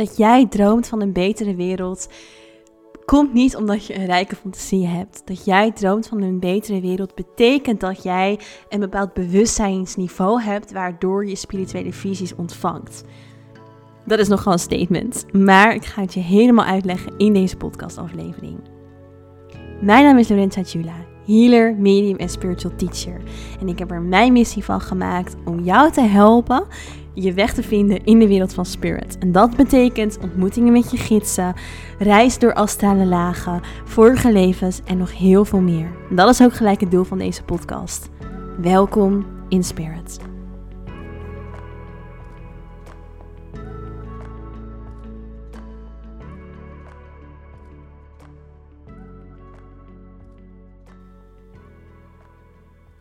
dat jij droomt van een betere wereld komt niet omdat je een rijke fantasie hebt. Dat jij droomt van een betere wereld betekent dat jij een bepaald bewustzijnsniveau hebt waardoor je spirituele visies ontvangt. Dat is nogal een statement, maar ik ga het je helemaal uitleggen in deze podcastaflevering. Mijn naam is Lorenza Chula, healer, medium en spiritual teacher. En ik heb er mijn missie van gemaakt om jou te helpen je weg te vinden in de wereld van spirit. En dat betekent ontmoetingen met je gidsen, reis door astrale lagen, vorige levens en nog heel veel meer. Dat is ook gelijk het doel van deze podcast. Welkom in spirit.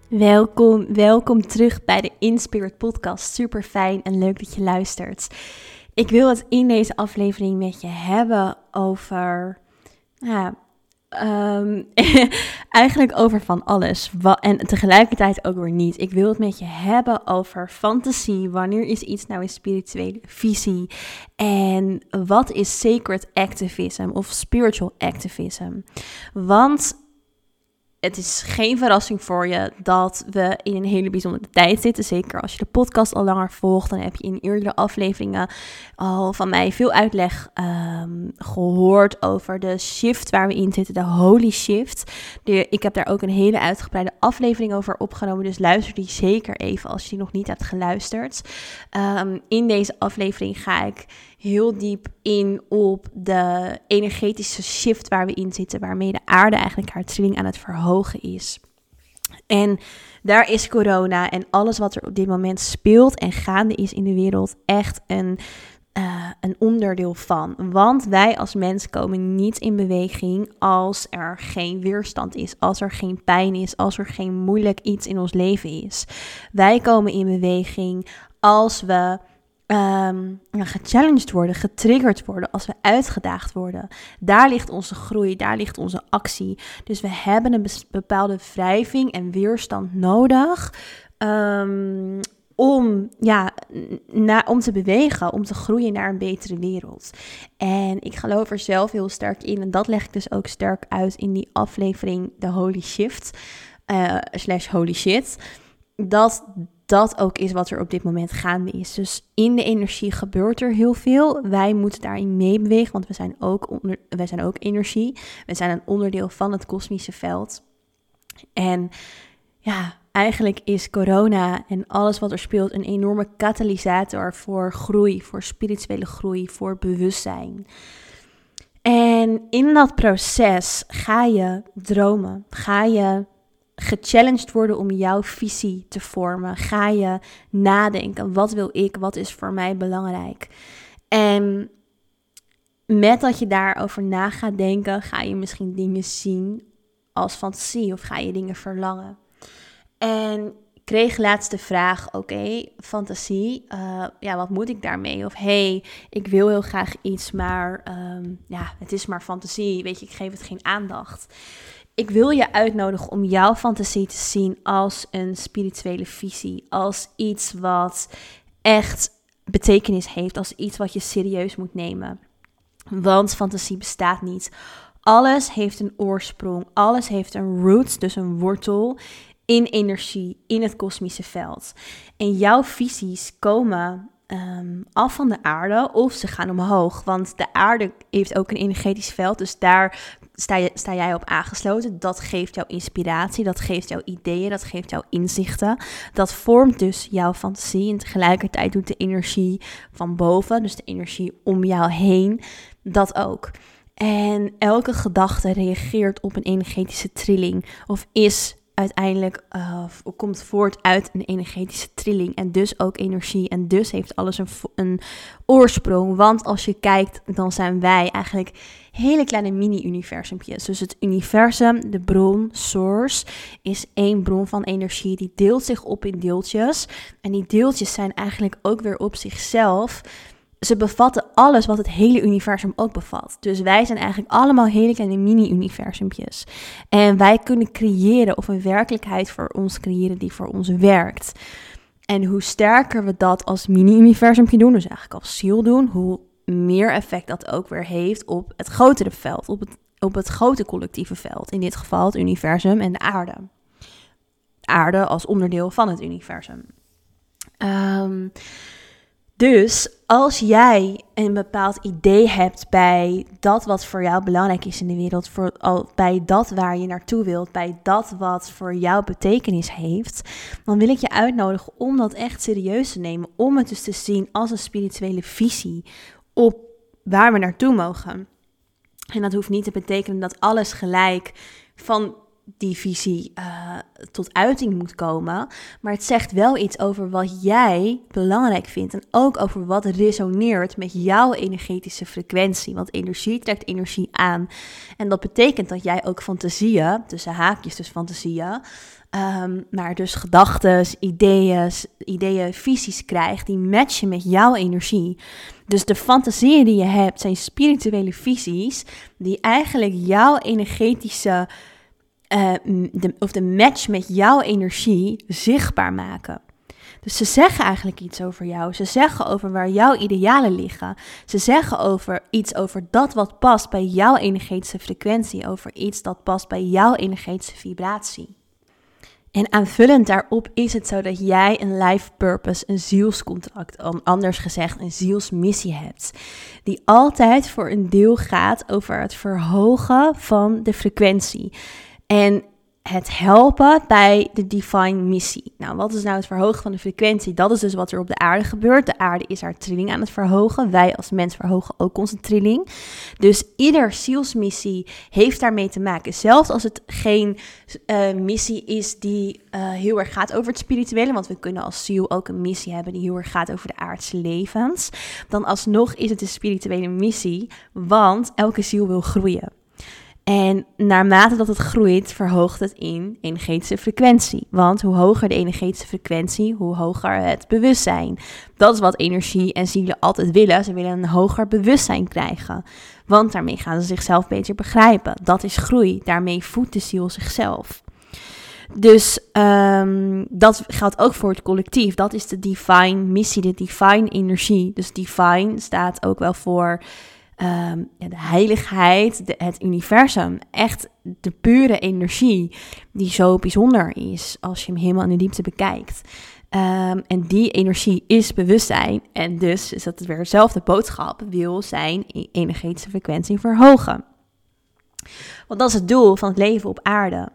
Welkom, welkom terug bij de Inspirit podcast. Super fijn en leuk dat je luistert. Ik wil het in deze aflevering met je hebben over, ja, um, eigenlijk over van alles. En tegelijkertijd ook weer niet. Ik wil het met je hebben over fantasie. Wanneer is iets nou een spirituele visie? En wat is sacred activism of spiritual activism? Want het is geen verrassing voor je dat we in een hele bijzondere tijd zitten. Zeker als je de podcast al langer volgt, dan heb je in eerdere afleveringen al van mij veel uitleg ehm, gehoord over de shift waar we in zitten, de holy shift. De, ik heb daar ook een hele uitgebreide aflevering over opgenomen, dus luister die zeker even als je die nog niet hebt geluisterd. Ehm, in deze aflevering ga ik heel diep in op de energetische shift waar we in zitten, waarmee de aarde eigenlijk haar trilling aan het verhogen is. En daar is corona en alles wat er op dit moment speelt en gaande is in de wereld echt een, uh, een onderdeel van. Want wij als mens komen niet in beweging als er geen weerstand is, als er geen pijn is, als er geen moeilijk iets in ons leven is. Wij komen in beweging als we um, gechallenged worden, getriggerd worden, als we uitgedaagd worden. Daar ligt onze groei, daar ligt onze actie. Dus we hebben een bepaalde wrijving en weerstand nodig. Um, om, ja, om te bewegen, om te groeien naar een betere wereld. En ik geloof er zelf heel sterk in. En dat leg ik dus ook sterk uit in die aflevering The Holy Shift. Uh, slash Holy Shit. Dat dat ook is wat er op dit moment gaande is. Dus in de energie gebeurt er heel veel. Wij moeten daarin meebewegen, want we zijn ook, onder, wij zijn ook energie. We zijn een onderdeel van het kosmische veld. En ja, eigenlijk is corona en alles wat er speelt een enorme katalysator voor groei, voor spirituele groei, voor bewustzijn. En in dat proces ga je dromen, ga je gechallenged worden om jouw visie te vormen. Ga je nadenken, wat wil ik, wat is voor mij belangrijk? En met dat je daarover na gaat denken, ga je misschien dingen zien als fantasie of ga je dingen verlangen. En kreeg laatst de vraag, oké, fantasie, uh, ja, wat moet ik daarmee? Of hey, ik wil heel graag iets, maar um, ja, het is maar fantasie, weet je, ik geef het geen aandacht ik wil je uitnodigen om jouw fantasie te zien als een spirituele visie, als iets wat echt betekenis heeft, als iets wat je serieus moet nemen. Want fantasie bestaat niet. Alles heeft een oorsprong, alles heeft een root, dus een wortel in energie, in het kosmische veld. En jouw visies komen um, af van de aarde of ze gaan omhoog. Want de aarde heeft ook een energetisch veld, dus daar sta, sta jij op aangesloten. Dat geeft jou inspiratie, dat geeft jou ideeën, dat geeft jou inzichten. Dat vormt dus jouw fantasie en tegelijkertijd doet de energie van boven, dus de energie om jou heen, dat ook. En elke gedachte reageert op een energetische trilling of is uiteindelijk uh, komt voort uit een energetische trilling en dus ook energie. En dus heeft alles een, een oorsprong. Want als je kijkt, dan zijn wij eigenlijk hele kleine mini-universumpjes. Dus het universum, de bron, source, is één bron van energie. Die deelt zich op in deeltjes. En die deeltjes zijn eigenlijk ook weer op zichzelf ze bevatten alles wat het hele universum ook bevat. Dus wij zijn eigenlijk allemaal hele kleine mini-universumpjes. En wij kunnen creëren of een werkelijkheid voor ons creëren die voor ons werkt. En hoe sterker we dat als mini-universumpje doen, dus eigenlijk als ziel doen, hoe meer effect dat ook weer heeft op het grotere veld, op het, op het grote collectieve veld. In dit geval het universum en de aarde. aarde als onderdeel van het universum. Ehm, dus als jij een bepaald idee hebt bij dat wat voor jou belangrijk is in de wereld, voor, bij dat waar je naartoe wilt, bij dat wat voor jou betekenis heeft, dan wil ik je uitnodigen om dat echt serieus te nemen. Om het dus te zien als een spirituele visie op waar we naartoe mogen. En dat hoeft niet te betekenen dat alles gelijk van die visie uh, tot uiting moet komen. Maar het zegt wel iets over wat jij belangrijk vindt. En ook over wat resoneert met jouw energetische frequentie. Want energie trekt energie aan. En dat betekent dat jij ook fantasieën, tussen haakjes dus fantasieën. Um, maar dus gedachten, ideeën, ideeën, visies krijgt die matchen met jouw energie. Dus de fantasieën die je hebt zijn spirituele visies die eigenlijk jouw energetische uh, de, of de match met jouw energie zichtbaar maken. Dus ze zeggen eigenlijk iets over jou. Ze zeggen over waar jouw idealen liggen. Ze zeggen over iets over dat wat past bij jouw energetische frequentie. Over iets dat past bij jouw energetische vibratie. En aanvullend daarop is het zo dat jij een life purpose, een zielscontract, anders gezegd een zielsmissie hebt. Die altijd voor een deel gaat over het verhogen van de frequentie. En het helpen bij de divine missie. Nou, wat is nou het verhogen van de frequentie? Dat is dus wat er op de aarde gebeurt. De aarde is haar trilling aan het verhogen. Wij als mens verhogen ook onze trilling. Dus ieder zielsmissie heeft daarmee te maken. Zelfs als het geen uh, missie is die uh, heel erg gaat over het spirituele. Want we kunnen als ziel ook een missie hebben die heel erg gaat over de aardse levens. Dan alsnog is het een spirituele missie. Want elke ziel wil groeien. En naarmate dat het groeit, verhoogt het in energetische frequentie. Want hoe hoger de energetische frequentie, hoe hoger het bewustzijn. Dat is wat energie en zielen altijd willen. Ze willen een hoger bewustzijn krijgen. Want daarmee gaan ze zichzelf beter begrijpen. Dat is groei. Daarmee voedt de ziel zichzelf. Dus um, dat geldt ook voor het collectief. Dat is de divine missie, de divine energie. Dus divine staat ook wel voor Ehm, de heiligheid, het universum, echt de pure energie die zo bijzonder is als je hem helemaal in de diepte bekijkt. Ehm, en die energie is bewustzijn en dus is dat weer dezelfde boodschap, wil zijn e-, energetische frequentie verhogen. Want dat is het doel van het leven op aarde.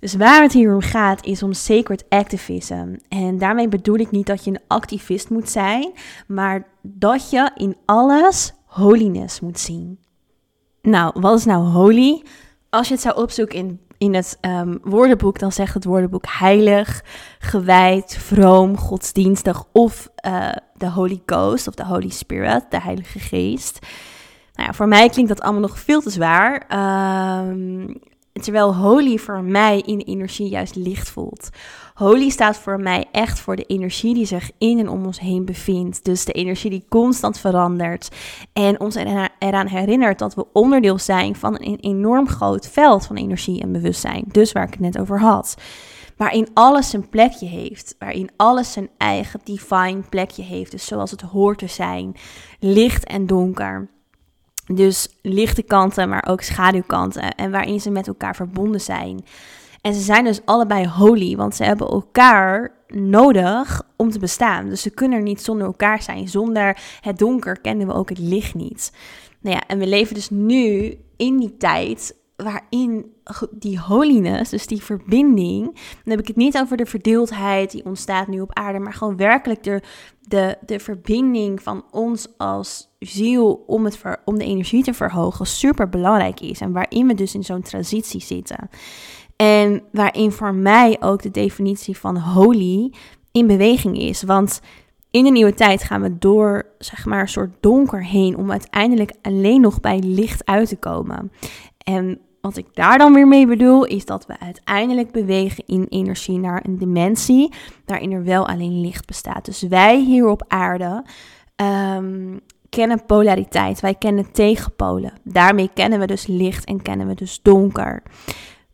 Dus waar het hier om gaat is om sacred activism. En daarmee bedoel ik niet dat je een activist moet zijn, maar dat je in alles holiness moet zien. Nou, wat is nou holy? Als je het zou opzoeken in, in het um, woordenboek, dan zegt het woordenboek heilig, gewijd, vroom, godsdienstig of uh, de Holy Ghost of de Holy Spirit, de Heilige Geest. Nou voor mij klinkt dat allemaal nog veel te zwaar. Um, terwijl holy voor mij in energie juist licht voelt. Holy staat voor mij echt voor de energie die zich in en om ons heen bevindt. Dus de energie die constant verandert. En ons eraan herinnert dat we onderdeel zijn van een enorm groot veld van energie en bewustzijn. Dus waar ik het net over had. Waarin alles een plekje heeft. Waarin alles zijn eigen divine plekje heeft. Dus zoals het hoort te zijn. Licht en donker. Dus lichte kanten, maar ook schaduwkanten. En waarin ze met elkaar verbonden zijn. En ze zijn dus allebei holy, want ze hebben elkaar nodig om te bestaan. Dus ze kunnen er niet zonder elkaar zijn. Zonder het donker kennen we ook het licht niet. Nou ja, en we leven dus nu in die tijd waarin die holiness, dus die verbinding, dan heb ik het niet over de verdeeldheid die ontstaat nu op aarde, maar gewoon werkelijk de, de, de verbinding van ons als ziel om, het om de energie te verhogen super belangrijk is. En waarin we dus in zo'n transitie zitten. En waarin voor mij ook de definitie van holy in beweging is. Want in de nieuwe tijd gaan we door, zeg maar, een soort donker heen om uiteindelijk alleen nog bij licht uit te komen. En wat ik daar dan weer mee bedoel, is dat we uiteindelijk bewegen in energie naar een dimensie waarin er wel alleen licht bestaat. Dus wij hier op aarde um, kennen polariteit, wij kennen tegenpolen. Daarmee kennen we dus licht en kennen we dus donker.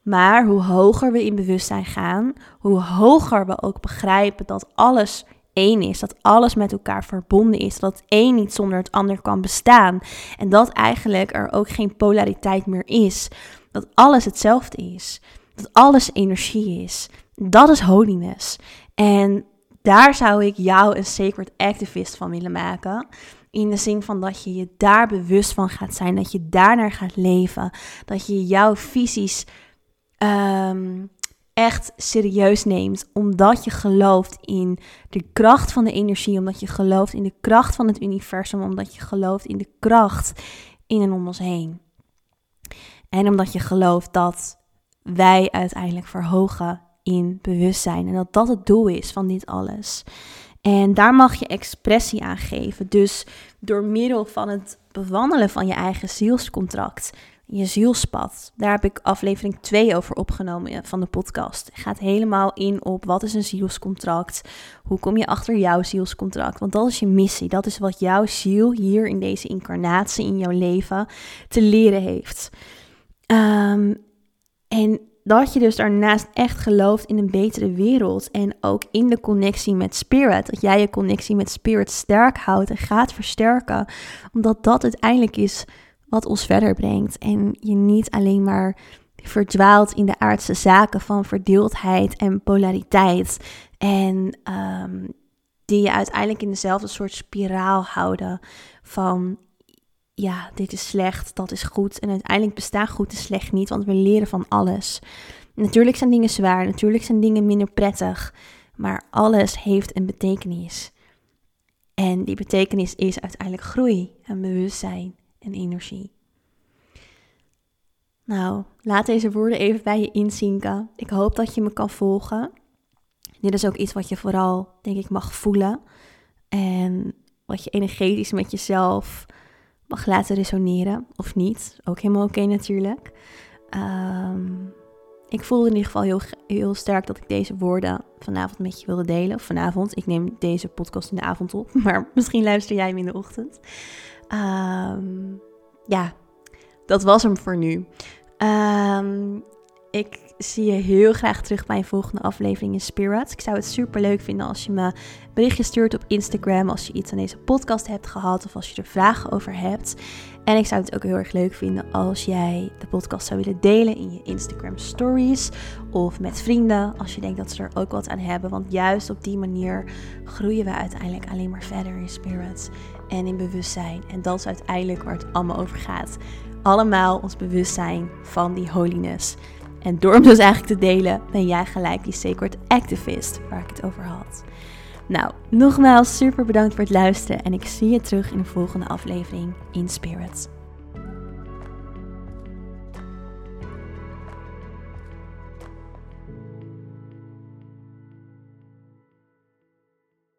Maar hoe hoger we in bewustzijn gaan, hoe hoger we ook begrijpen dat alles één is, dat alles met elkaar verbonden is, dat één niet zonder het ander kan bestaan en dat eigenlijk er ook geen polariteit meer is, dat alles hetzelfde is, dat alles energie is. Dat is holiness. En daar zou ik jou een sacred activist van willen maken. In de zin van dat je je daar bewust van gaat zijn, dat je daarnaar gaat leven, dat je jouw visies um, echt serieus neemt, omdat je gelooft in de kracht van de energie, omdat je gelooft in de kracht van het universum, omdat je gelooft in de kracht in en om ons heen. En omdat je gelooft dat wij uiteindelijk verhogen in bewustzijn en dat dat het doel is van dit alles. En daar mag je expressie aan geven. Dus door middel van het bewandelen van je eigen zielscontract, je zielspad. Daar heb ik aflevering 2 over opgenomen van de podcast. Het gaat helemaal in op wat is een zielscontract? Hoe kom je achter jouw zielscontract? Want dat is je missie. Dat is wat jouw ziel hier in deze incarnatie in jouw leven te leren heeft. Um, en dat je dus daarnaast echt gelooft in een betere wereld en ook in de connectie met spirit. Dat jij je connectie met spirit sterk houdt en gaat versterken. Omdat dat uiteindelijk is wat ons verder brengt. En je niet alleen maar verdwaalt in de aardse zaken van verdeeldheid en polariteit. En um, die je uiteindelijk in dezelfde soort spiraal houden van ja, dit is slecht, dat is goed. En uiteindelijk bestaat goed en slecht niet, want we leren van alles. Natuurlijk zijn dingen zwaar, natuurlijk zijn dingen minder prettig, maar alles heeft een betekenis. En die betekenis is uiteindelijk groei en bewustzijn en energie. Nou, laat deze woorden even bij je inzinken. Ik hoop dat je me kan volgen. Dit is ook iets wat je vooral, denk ik, mag voelen. En wat je energetisch met jezelf mag laten resoneren of niet. Ook helemaal oké natuurlijk. Ehm, ik voelde in ieder geval heel, heel sterk dat ik deze woorden vanavond met je wilde delen. Of vanavond. Ik neem deze podcast in de avond op. Maar misschien luister jij hem in de ochtend. Ehm, ja, dat was hem voor nu. Ehm, ik zie je heel graag terug bij een volgende aflevering in Spirit. Ik zou het super leuk vinden als je me een berichtje stuurt op Instagram als je iets aan deze podcast hebt gehad of als je er vragen over hebt. En ik zou het ook heel erg leuk vinden als jij de podcast zou willen delen in je Instagram stories of met vrienden als je denkt dat ze er ook wat aan hebben. Want juist op die manier groeien we uiteindelijk alleen maar verder in spirit en in bewustzijn. En dat is uiteindelijk waar het allemaal over gaat. Allemaal ons bewustzijn van die holiness. En door hem dus eigenlijk te delen, ben jij gelijk die sacred activist waar ik het over had. Nou, nogmaals super bedankt voor het luisteren en ik zie je terug in de volgende aflevering in Spirits.